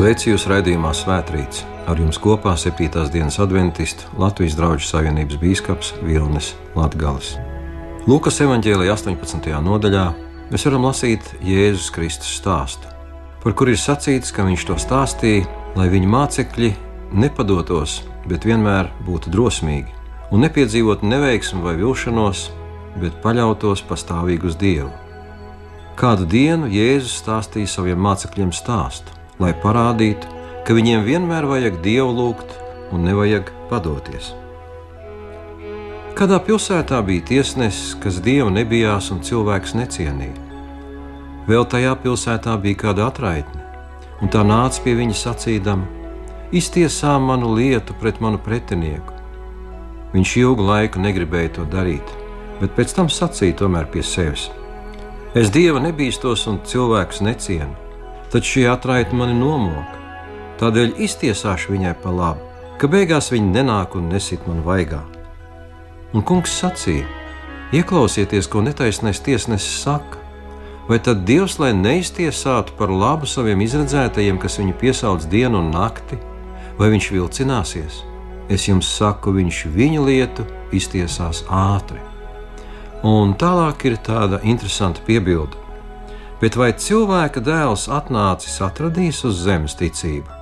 Sveicu jūs raidījumā Svētrīts. Ar jums kopā 7. dienas adventists Latvijas draugu savienības bīskaps Vilnis Latgales. Lūkas evanģēlija 18. nodaļā mēs varam lasīt Jēzus Kristus stāstu, par kur ir sacīts, ka viņš to stāstīja, lai viņa mācekļi nepadotos, bet vienmēr būtu drosmīgi un nepiedzīvotu neveiksmu vai vilšanos, bet paļautos pastāvīgi uz Dievu. Kādu dienu Jēzus stāstīja saviem mācekļiem stāstu lai parādītu, ka viņiem vienmēr vajag dievu lūgt un nevajag padoties. Kādā pilsētā bija tiesnesis, kas dievu nebijās un cilvēks necienīja. Vēl tajā pilsētā bija kāda atraitne, un tā nāca pie viņa sacīdama: Iztiesā manu lietu pret manu pretinieku. Viņš ilgu laiku negribēja to darīt, bet pēc tam sacīja tomēr pie sevis: Es dieva nebīstos un cilvēkus necienu tad šī atraita mani nomoka. Tādēļ iztiesāšu viņai pa labu, ka beigās viņa nenāk un nesit man vaigā. Un kungs sacīja: Ieklausieties, ko netaisnais tiesnesis saka. Vai tad Dievs, lai neiztiesātu par labu saviem izredzētajiem, kas viņu piesauc dienu un nakti, vai viņš vilcināsies? Es jums saku, viņš viņu lietu iztiesās ātri. Un tālāk ir tāda interesanta piebilde bet vai cilvēka dēls atnācis atradīs uz zemes ticību?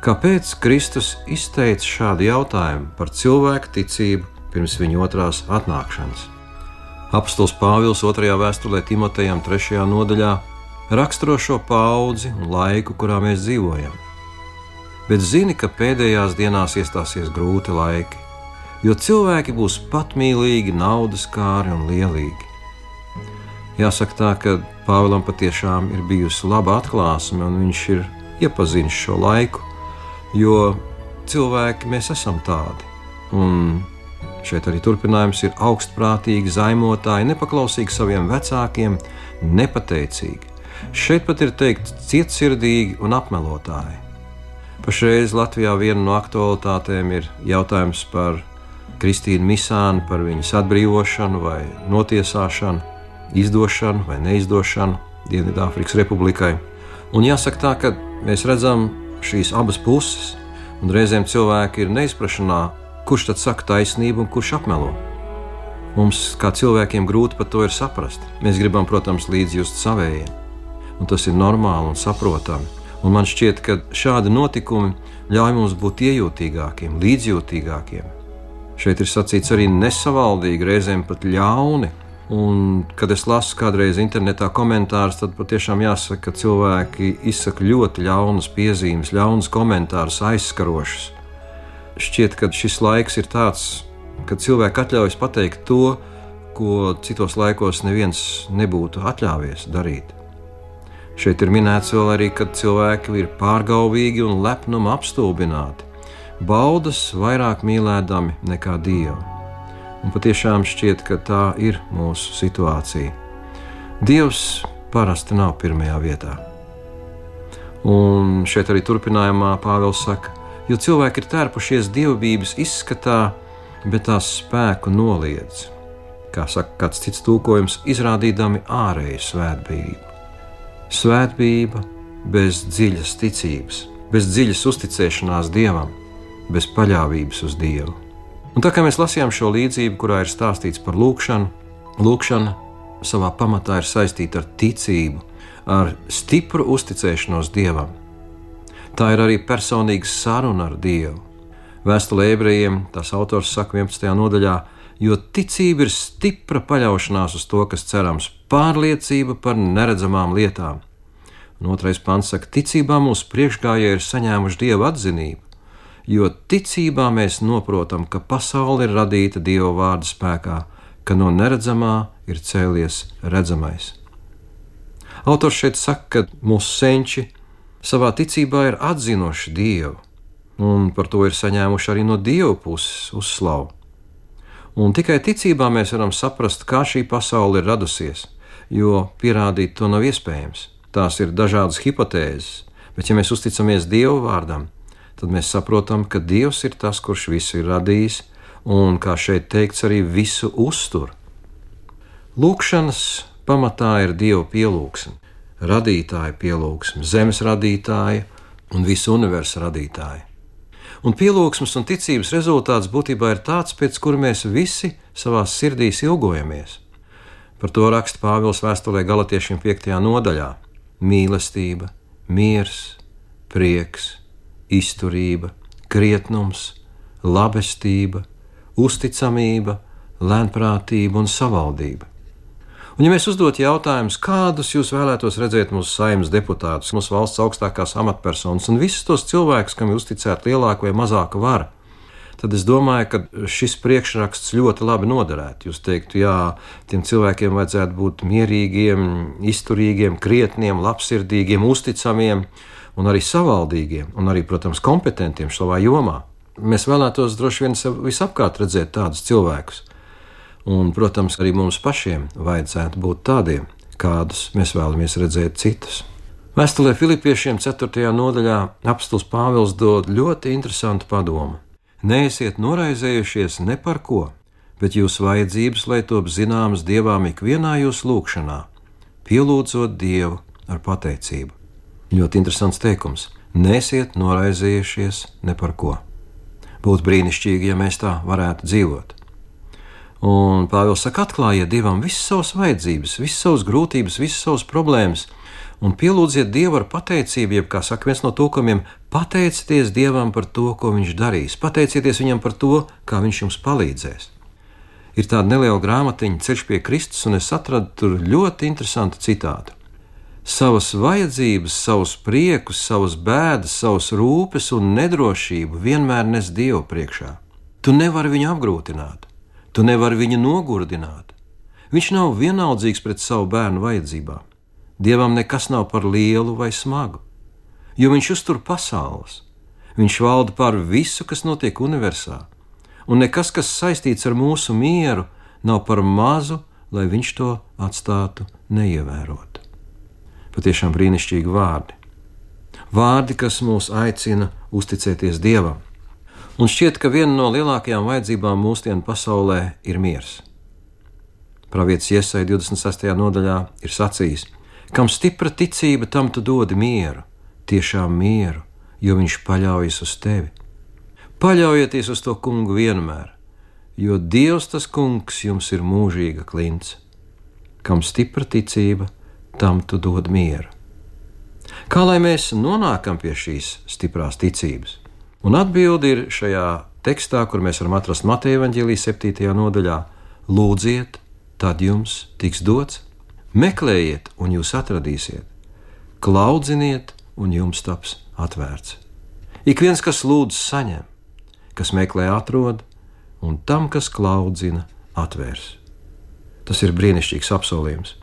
Kāpēc Kristus izteica šādu jautājumu par cilvēku ticību pirms viņa otrās atnākšanas? Apstults Pāvils 2. vēstulē Timotejam 3. nodaļā raksturo šo paudzi un laiku, kurā mēs dzīvojam. Bet zini, ka pēdējās dienās iestāsies grūti laiki, jo cilvēki būs patmīlīgi, naudas kāri un lielīgi. Jāsaka tā, ka Pāvēlam patiešām ir bijusi laba atklāsme, un viņš ir iepazinis šo laiku, jo cilvēki mēs esam tādi. Un šeit arī turpinājums ir augstprātīgi, zaimotāji, nepaklausīgi saviem vecākiem, nepateicīgi. Šeit pat ir teikt cietsirdīgi un apmelotāji. Pašreiz Latvijā viena no aktualitātēm ir jautājums par Kristīnu Misānu, par viņas atbrīvošanu vai notiesāšanu izdošanu vai neizdošanu Dienvidāfrikas Republikai. Un jāsaka tā, ka mēs redzam šīs abas puses, un reizēm cilvēki ir neizprašanā, kurš tad saka taisnību un kurš apmelo. Mums, kā cilvēkiem, grūti par to ir saprast. Mēs gribam, protams, līdzjust savējiem, un tas ir normāli un saprotami. Un man šķiet, ka šādi notikumi ļauj mums būt iejūtīgākiem, līdzjūtīgākiem. Šeit ir sacīts arī nesavaldīgi, reizēm pat ļauni, Un, kad es lasu kādreiz internetā komentārus, tad patiešām jāsaka, ka cilvēki izsaka ļoti ļaunas piezīmes, ļaunas komentārus, aizskarošus. Šķiet, ka šis laiks ir tāds, kad cilvēki atļaujas pateikt to, ko citos laikos neviens nebūtu atļāvies darīt. Šeit ir minēts vēl arī, ka cilvēki ir pārgalvīgi un lepnuma apstulbināti, baudas vairāk mīlēdami nekā dievu. Un patiešām šķiet, ka tā ir mūsu situācija. Dievs parasti nav pirmajā vietā. Un šeit arī turpinājumā Pāvils saka, jo cilvēki ir tērpušies dievbijības izskatā, bet tās spēku noliedz. Kā saka kāds cits tūkojums, izrādīdami ārēju svētbību. Svētbība bez dziļas ticības, bez dziļas uzticēšanās dievam, bez paļāvības uz dievu. Un tā kā mēs lasījām šo līdzību, kurā ir stāstīts par lūkšanu, lūkšana savā pamatā ir saistīta ar ticību, ar stipru uzticēšanos Dievam. Tā ir arī personīga saruna ar Dievu. Vēstulē ebrejiem tās autors saka 11. nodaļā, jo ticība ir stipra paļaušanās uz to, kas cerams, pārliecība par neredzamām lietām. Un otrais pants saka, ticībā mūsu priekšgājēji ir saņēmuši Dieva atzinību jo ticībā mēs saprotam, ka pasaule ir radīta Dieva vārda spēkā, ka no neredzamā ir cēlies redzamais. Autors šeit saka, ka mūsu senči savā ticībā ir atzinuši Dievu, un par to ir saņēmuši arī no Dieva puses uzslavu. Un tikai ticībā mēs varam saprast, kā šī pasaule ir radusies, jo pierādīt to nav iespējams. Tās ir dažādas hipotēzes, bet ja mēs uzticamies Dieva vārdam, tad mēs saprotam, ka Dievs ir tas, kurš visu ir radījis un, kā šeit teikts, arī visu uztur. Lūkšanas pamatā ir Dieva pielūgsme. radītāja pielūgsme, zemes radītāja un visu universu radītāja. Un pielūgsmes un ticības rezultāts būtībā ir tāds, pēc kura mēs visi savā sirdīs ilgojamies. Par to raksta Pāvils vēstulē Galatiešiem 5. nodaļā - mīlestība, miers, prieks, izturība, krietnums, labestība, uzticamība, lēnprātība un savaldība. Un, ja mēs uzdot jautājumus, kādus jūs vēlētos redzēt mūsu saimnes deputātus, mūsu valsts augstākās amatpersonas un visus tos cilvēkus, kam ir uzticēta lielāka vai mazāka vara, tad es domāju, ka šis priekšraksts ļoti labi noderētu. Jūs teiktu, jā, tiem cilvēkiem vajadzētu būt mierīgiem, izturīgiem, krietniem, labsirdīgiem, uzticamiem un arī savaldīgiem, un arī, protams, kompetentiem savā jomā. Mēs vēlētos droši vien visapkārt redzēt tādus cilvēkus. Un, protams, arī mums pašiem vajadzētu būt tādiem, kādus mēs vēlamies redzēt citus. Vēstulē Filipiešiem 4. nodaļā apstults Pāvils dod ļoti interesantu padomu. Neesiet noraizējušies ne par ko, bet jūsu vajadzības, lai top zināmas dievām ikvienā jūsu lūgšanā, pielūdzot Dievu ar pateicību. Ļoti interesants teikums - neesiet noraizējušies ne par ko. Būtu brīnišķīgi, ja mēs tā varētu dzīvot. Un Pāvils saka, atklājiet Dievam visas savas vajadzības, visas savas grūtības, visas savas problēmas, un pielūdziet Dievu ar pateicību, jeb, kā saka viens no tūkumiem, pateicieties Dievam par to, ko Viņš darīs, pateicieties Viņam par to, kā Viņš jums palīdzēs. Ir tāda neliela grāmatiņa, Ceļš pie Kristus, un es atradu tur ļoti interesantu citātu. Savas vajadzības, savus priekus, savas bēdas, savas rūpes un nedrošību vienmēr nes Dievu priekšā. Tu nevari viņu apgrūtināt. Tu nevari viņu nogurdināt. Viņš nav vienaldzīgs pret savu bērnu vajadzībām. Dievam nekas nav par lielu vai smagu, jo viņš uztur pasaules. Viņš valda pār visu, kas notiek universā, un nekas, kas saistīts ar mūsu mieru, nav par mazu, lai viņš to atstātu neievērot. Patiešām brīnišķīgi vārdi. Vārdi, kas mūs aicina uzticēties Dievam. Un šķiet, ka viena no lielākajām vajadzībām mūsdienu pasaulē ir miers. Pravietis Iesai 26. nodaļā ir sacījis: Kam stipra ticība, tam tu dodi mieru, tiešām mieru, jo viņš paļaujas uz tevi. Paļaujieties uz to kungu vienmēr, jo Dievs tas kungs jums ir mūžīga klints. Kam stipra ticība, tam tu dod mieru. Kā lai mēs nonākam pie šīs stiprās ticības? Un atbildi ir šajā tekstā, kur mēs varam atrast Mateja Vāģelijas 7. nodaļā: Lūdziet, tad jums tiks dots, meklējiet, un jūs atradīsiet, klaudziniet, un jums taps atvērts. Ik viens, kas lūdz, saņem, kas meklē, atrod, un tam, kas klaudzina, atvērs. Tas ir brīnišķīgs apsolījums.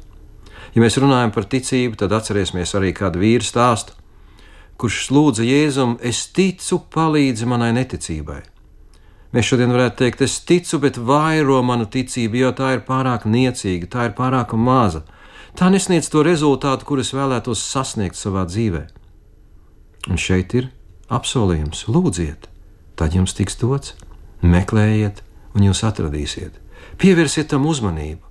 Ja mēs runājam par ticību, tad atcerēsimies arī kādu vīru stāstu, kurš lūdza Jēzum, es ticu, palīdzi manai neticībai. Mēs šodien varētu teikt, es ticu, bet vairo manu ticību, jo tā ir pārāk niecīga, tā ir pārāk maza. Tā nesniedz to rezultātu, kurus vēlētos sasniegt savā dzīvē. Un šeit ir apsolījums: lūdziet, tad jums tiks dots, meklējiet, un jūs atradīsiet. Pievērsiet tam uzmanību,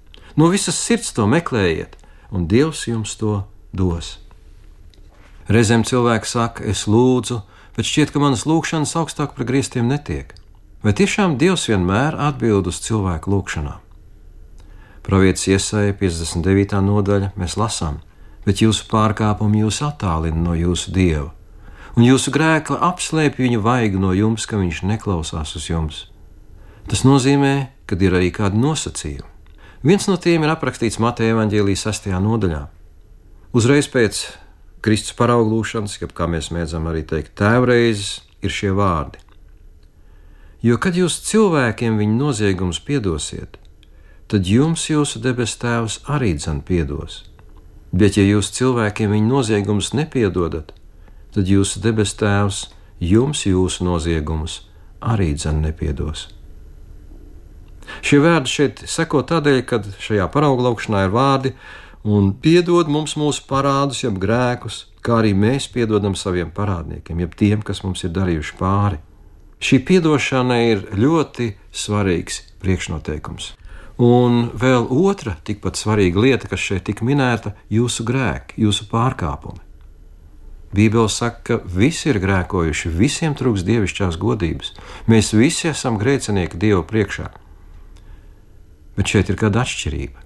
no visas sirds to meklējiet, un Dievs jums to dos. Reizēm cilvēki saka, es lūdzu, bet šķiet, ka manas lūgšanas augstāk par griestiem netiek. Vai tiešām Dievs vienmēr atbild uz cilvēku lūgšanām? Pravietis iesaistīja 59. nodaļa, mēs lasām, bet jūsu pārkāpumi jūs attālina no jūsu dieva, un jūsu grēkli apslēpj viņa vaigu no jums, ka viņš neklausās uz jums. Tas nozīmē, ka ir arī kādi nosacījumi. Viens no tiem ir aprakstīts Mateja Vāģēlijas 6. nodaļā. Uzreiz pēc Kristus parauglūšanas, jeb kā mēs mēdzam arī teikt, tēvreizes, ir šie vārdi. Jo, kad jūs cilvēkiem viņu noziegumus piedosiet, tad jums jūsu debes tēvs arī dzan piedos. Bet, ja jūs cilvēkiem viņu noziegumus nepiedodat, tad jūsu debes tēvs jums jūsu noziegumus arī dzan nepiedos. Šie vārdi šeit seko tādēļ, ka šajā parauglaukšanā ir vārdi, un piedod mums mūsu parādus, jeb grēkus, kā arī mēs piedodam saviem parādniekiem, jeb tiem, kas mums ir darījuši pāri. Šī atdošana ir ļoti svarīgs priekšnoteikums. Un vēl otra tikpat svarīga lieta, kas šeit tika minēta, jūsu grēki, jūsu pārkāpumi. Bībele saka, ka visi ir grēkojuši, visiem trūks dievišķās godības. Mēs visi esam grēcinieki Dieva priekšā. Bet šeit ir kāda atšķirība.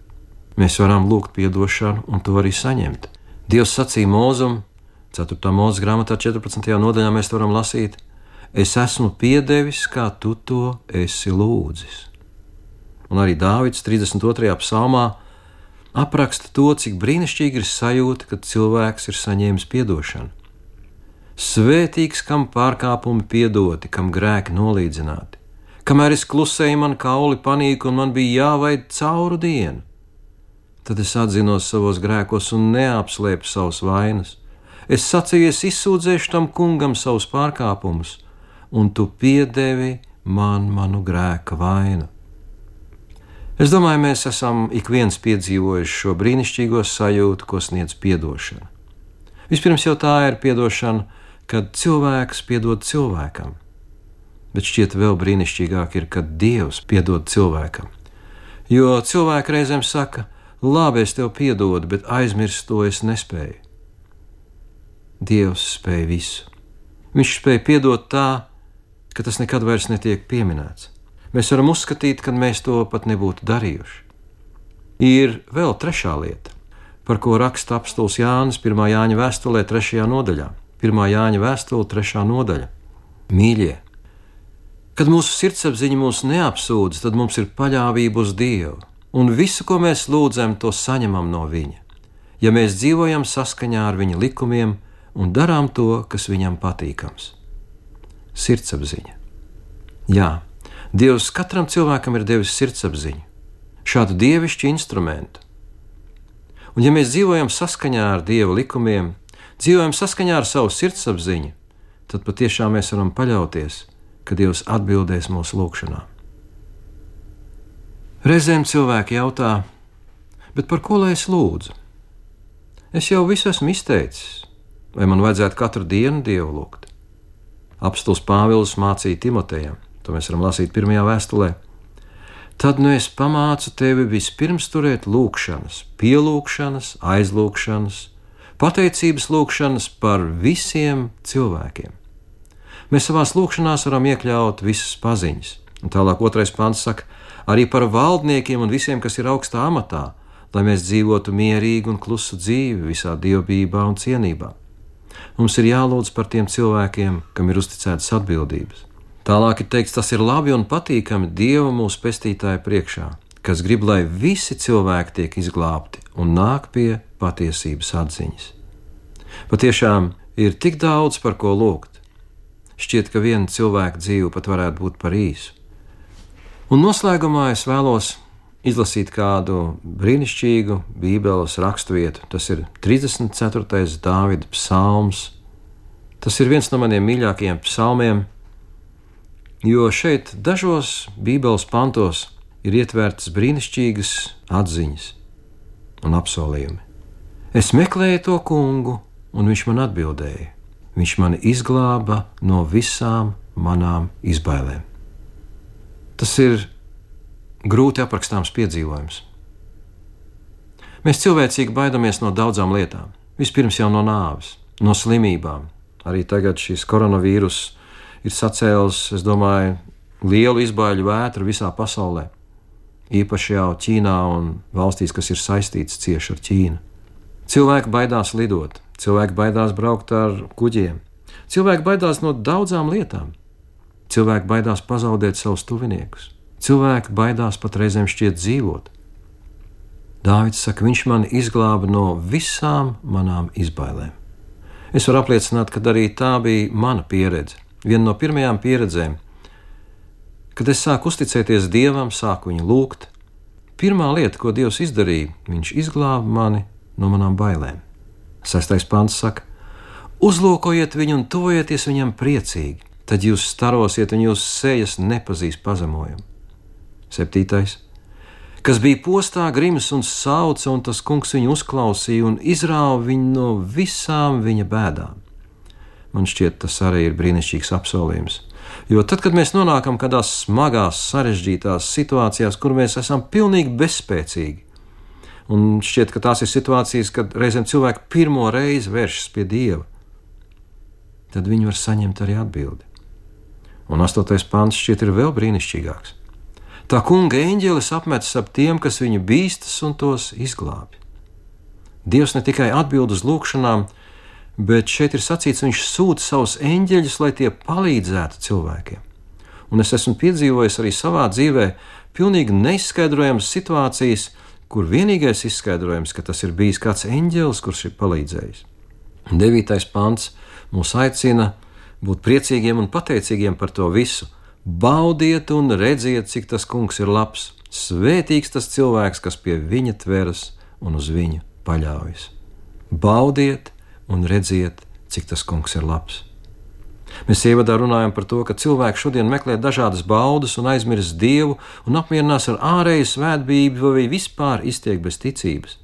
Mēs varam lūgt atdošanu un to arī saņemt. Dievs sacīja mūzum, 4. mūzes grāmatā, 14. nodaļā mēs varam lasīt: Es esmu piedevis, kā tu to esi lūdzis. Un arī Dāvids 32. psalmā apraksta to, cik brīnišķīgi ir sajūta, kad cilvēks ir saņēmis atdošanu. Svētīgs, kam pārkāpumi piedoti, kam grēki nolīdzināti. Kamēr es klusēju, man kauli panīka un man bija jāvaid cauru dienu. Tad es atzinos savos grēkos un neapslēpu savus vainas. Es sacīju, es izsūdzēšu tam kungam savus pārkāpumus, un tu piedevi man manu grēka vainu. Es domāju, mēs esam ik viens piedzīvojuši šo brīnišķīgo sajūtu, ko sniedz atdošana. Vispirms jau tā ir atdošana kad cilvēks piedod cilvēkam. Bet šķiet vēl brīnišķīgāk ir, kad Dievs piedod cilvēkam. Jo cilvēki reizēm saka, labi, es tev piedodu, bet aizmirst to es nespēju. Dievs spēja visu. Viņš spēja piedot tā, ka tas nekad vairs netiek pieminēts. Mēs varam uzskatīt, ka mēs to pat nebūtu darījuši. Ir vēl trešā lieta, par ko raksta apstults Jānis 1. Jāņa vēstulē, 3. nodaļā. 1. Jāņa vēstule, 3. nodaļa. Mīļie, kad mūsu sirdsapziņa mūs neapsūdz, tad mums ir paļāvība uz Dievu, un visu, ko mēs lūdzam, to saņemam no Viņa. Ja mēs dzīvojam saskaņā ar Viņa likumiem un darām to, kas Viņam patīkams. Sirdsapziņa. Jā, Dievs katram cilvēkam ir devis sirdsapziņu, šādu dievišķu instrumentu. Un, ja mēs dzīvojam saskaņā ar Dieva likumiem, dzīvojam saskaņā ar savu sirdsapziņu, tad patiešām mēs varam paļauties, ka Dievs atbildēs mūsu lūgšanām. Reizēm cilvēki jautā, bet par ko lai es lūdzu? Es jau visu esmu izteicis, vai man vajadzētu katru dienu Dievu lūgt? Apstults Pāvils mācīja Timotejam, to mēs varam lasīt pirmajā vēstulē. Tad nu es pamācu tevi vispirms turēt lūgšanas, pielūgšanas, aizlūgšanas, pateicības lūgšanas par visiem cilvēkiem. Mēs savā lūgšanā varam iekļaut visas paziņas. Un tālāk otrais pāns saka, arī par valdniekiem un visiem, kas ir augstā amatā, lai mēs dzīvotu mierīgu un klusu dzīvi visā dievbijā un cienībā. Mums ir jālūdz par tiem cilvēkiem, kam ir uzticētas atbildības. Tālāk ir teikts, tas ir labi un patīkami Dieva mūsu pestītāja priekšā, kas grib, lai visi cilvēki tiek izglābti un nāk pie patiesības atziņas. Patiešām ir tik daudz par ko lūgt. Šķiet, ka viena cilvēka dzīve pat varētu būt par īsu. Un noslēgumā es vēlos izlasīt kādu brīnišķīgu Bībeles raksturvietu. Tas ir 34. Dāvida psalms. Tas ir viens no maniem mīļākajiem psalmiem, jo šeit dažos Bībeles pantos ir ietvērtas brīnišķīgas atziņas un apsolījumi. Es meklēju to kungu, un viņš man atbildēja. Viņš mani izglāba no visām manām izbailēm. Tas ir grūti aprakstāms piedzīvojums. Mēs cilvēcīgi baidamies no daudzām lietām. Vispirms jau no nāves, no slimībām. Arī tagad šis koronavīrus ir sacēlis, es domāju, lielu izbaiļu vētru visā pasaulē. Īpaši jau Ķīnā un valstīs, kas ir saistītas cieši ar Ķīnu. Cilvēki baidās lidot, cilvēki baidās braukt ar kuģiem, cilvēki baidās no daudzām lietām. Cilvēki baidās pazaudēt savus tuviniekus, cilvēki baidās pat reizēm šķiet dzīvot. Dāvids saka, viņš mani izglāba no visām manām izbailēm. Es varu apliecināt, ka arī tā bija mana pieredze, viena no pirmajām pieredzēm, kad es sāku uzticēties Dievam, sāku viņu lūgt. Pirmā lieta, ko Dievs izdarīja, viņš izglāba mani no manām bailēm. Sestais pants saka: Uzlūkojiet viņu un tuvojieties viņam priecīgi, tad jūs starosiet un jūsu sejas nepazīs pazemojumu. Septītais. Kas bija postā, grims un sauca, un tas kungs viņu uzklausīja un izrāva viņu no visām viņa bēdām. Man šķiet, tas arī ir brīnišķīgs apsolījums. Jo tad, kad mēs nonākam kādās smagās, sarežģītās situācijās, kur mēs esam pilnīgi bezspēcīgi, un šķiet, ka tās ir situācijas, kad reizēm cilvēki pirmo reizi vēršas pie Dieva, tad viņi var saņemt arī atbildi. Un astotais pāns šķiet ir vēl brīnišķīgāks. Tā kunga eņģelis apmetas ap tiem, kas viņu bīstas un tos izglābi. Dievs ne tikai atbild uz lūgšanām, bet šeit ir sacīts, viņš sūta savus eņģeļus, lai tie palīdzētu cilvēkiem. Un es esmu piedzīvojis arī savā dzīvē pilnīgi neizskaidrojamas situācijas, kur vienīgais izskaidrojums, ka tas ir bijis kāds eņģelis, kurš ir palīdzējis. Devītais pants mūs aicina būt priecīgiem un pateicīgiem par to visu. Baudiet un redziet, cik tas kungs ir labs. Svētīgs tas cilvēks, kas pie viņa tveras un uz viņu paļaujas. Baudiet un redziet, cik tas kungs ir labs. Mēs ievadā runājam par to, ka cilvēki šodien meklē dažādas baudas un aizmirst dievu un apmierinās ar ārēju svētbību vai vispār iztiek bez ticības.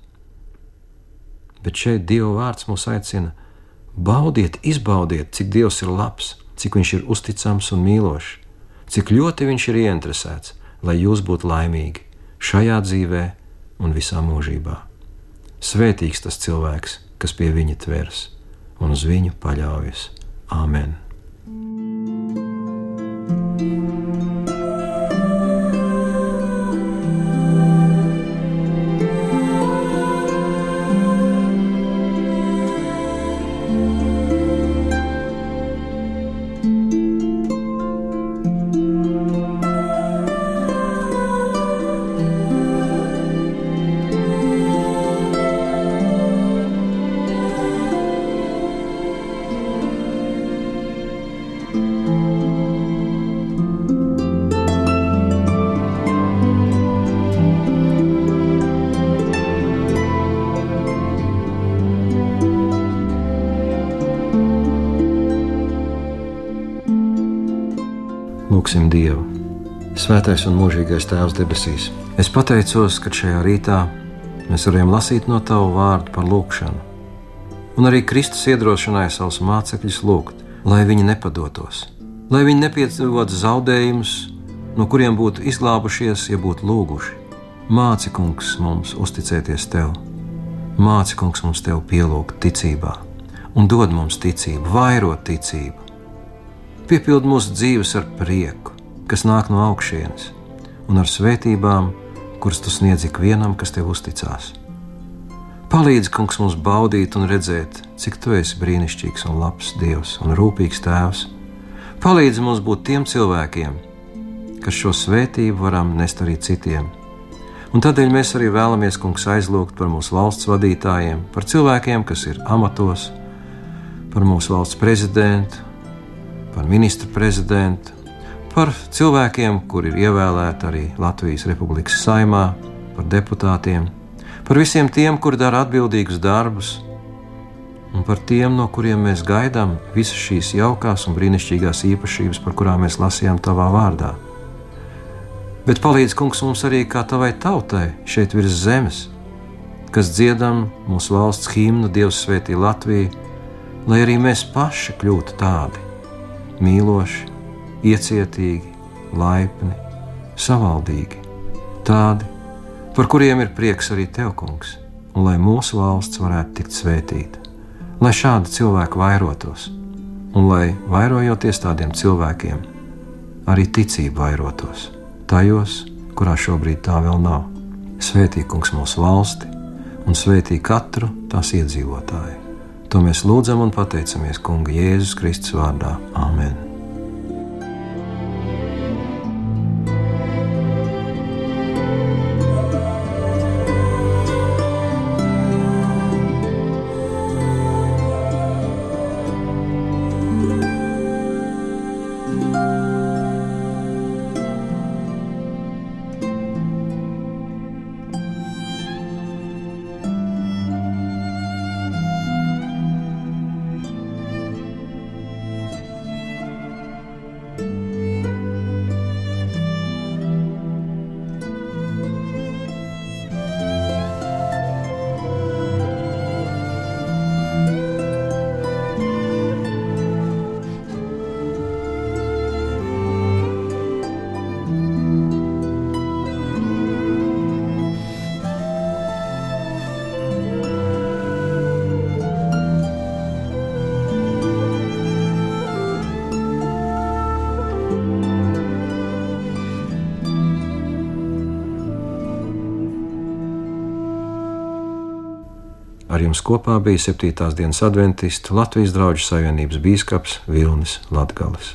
Bet šeit Dieva vārds mūs aicina: baudiet, izbaudiet, cik Dievs ir labs, cik viņš ir uzticams un mīlošs, cik ļoti viņš ir ieinteresēts, lai jūs būtu laimīgi šajā dzīvē un visā mūžībā. Svētīgs tas cilvēks, kas pie viņa tvers un uz viņu paļaujas. Āmen! Thank you. Lūksim Dievu! Svētais un mūžīgais Tēvs debesīs, es pateicos, ka šajā rītā mēs varējām lasīt no Tava vārda par lūgšanu, un arī Kristus iedrošināja savus mācekļus lūgt, lai viņi nepadotos, lai viņi nepiedzīvotu zaudējumus, no kuriem būtu izglābušies, ja būtu lūguši. Māci, kungs, mums uzticēties Tev, māci, kungs, mums Tev pielūgt ticībā, un dod mums ticību, vairot ticību Piepild mūsu dzīves ar prieku, kas nāk no augšienes, un ar svētībām, kuras tu sniedz ikvienam, kas tev uzticās. Palīdzi, kungs, mums baudīt un redzēt, cik tu esi brīnišķīgs un labs Dievs un rūpīgs Tēvs. Palīdzi mums būt tiem cilvēkiem, kas šo svētību varam nest arī citiem. Un tādēļ mēs arī vēlamies, kungs, aizlūgt par mūsu valsts vadītājiem, par cilvēkiem, kas ir amatos, par mūsu valsts prezidentu, par ministru prezidentu, par cilvēkiem, kuri ir ievēlēti arī Latvijas Republikas saimā, par deputātiem, par visiem tiem, kuri dara atbildīgus darbus, un par tiem, no kuriem mēs gaidām visas šīs jaukās un brīnišķīgās īpašības, par kurām mēs lasījām tavā vārdā. Bet palīdz kungs mums arī kā tavai tautai šeit virs zemes, kas dziedam mūsu valsts himnu Dievs svētī Latviju, lai arī mēs paši kļūtu tādi mīloši, iecietīgi, laipni, savaldīgi, tādi, par kuriem ir prieks arī tev, kungs, un lai mūsu valsts varētu tikt svētīta, lai šādi cilvēki vairotos, un lai vairojoties tādiem cilvēkiem, arī ticība vairotos tajos, kurā šobrīd tā vēl nav. Svētī kungs mūsu valsti un svētī katru tās iedzīvotāju. To mēs lūdzam un pateicamies Kunga Jēzus Kristus vārdā. Āmen! Ar jums kopā bija 7. dienas adventists Latvijas draugu savienības bīskaps Vilnis Latgales.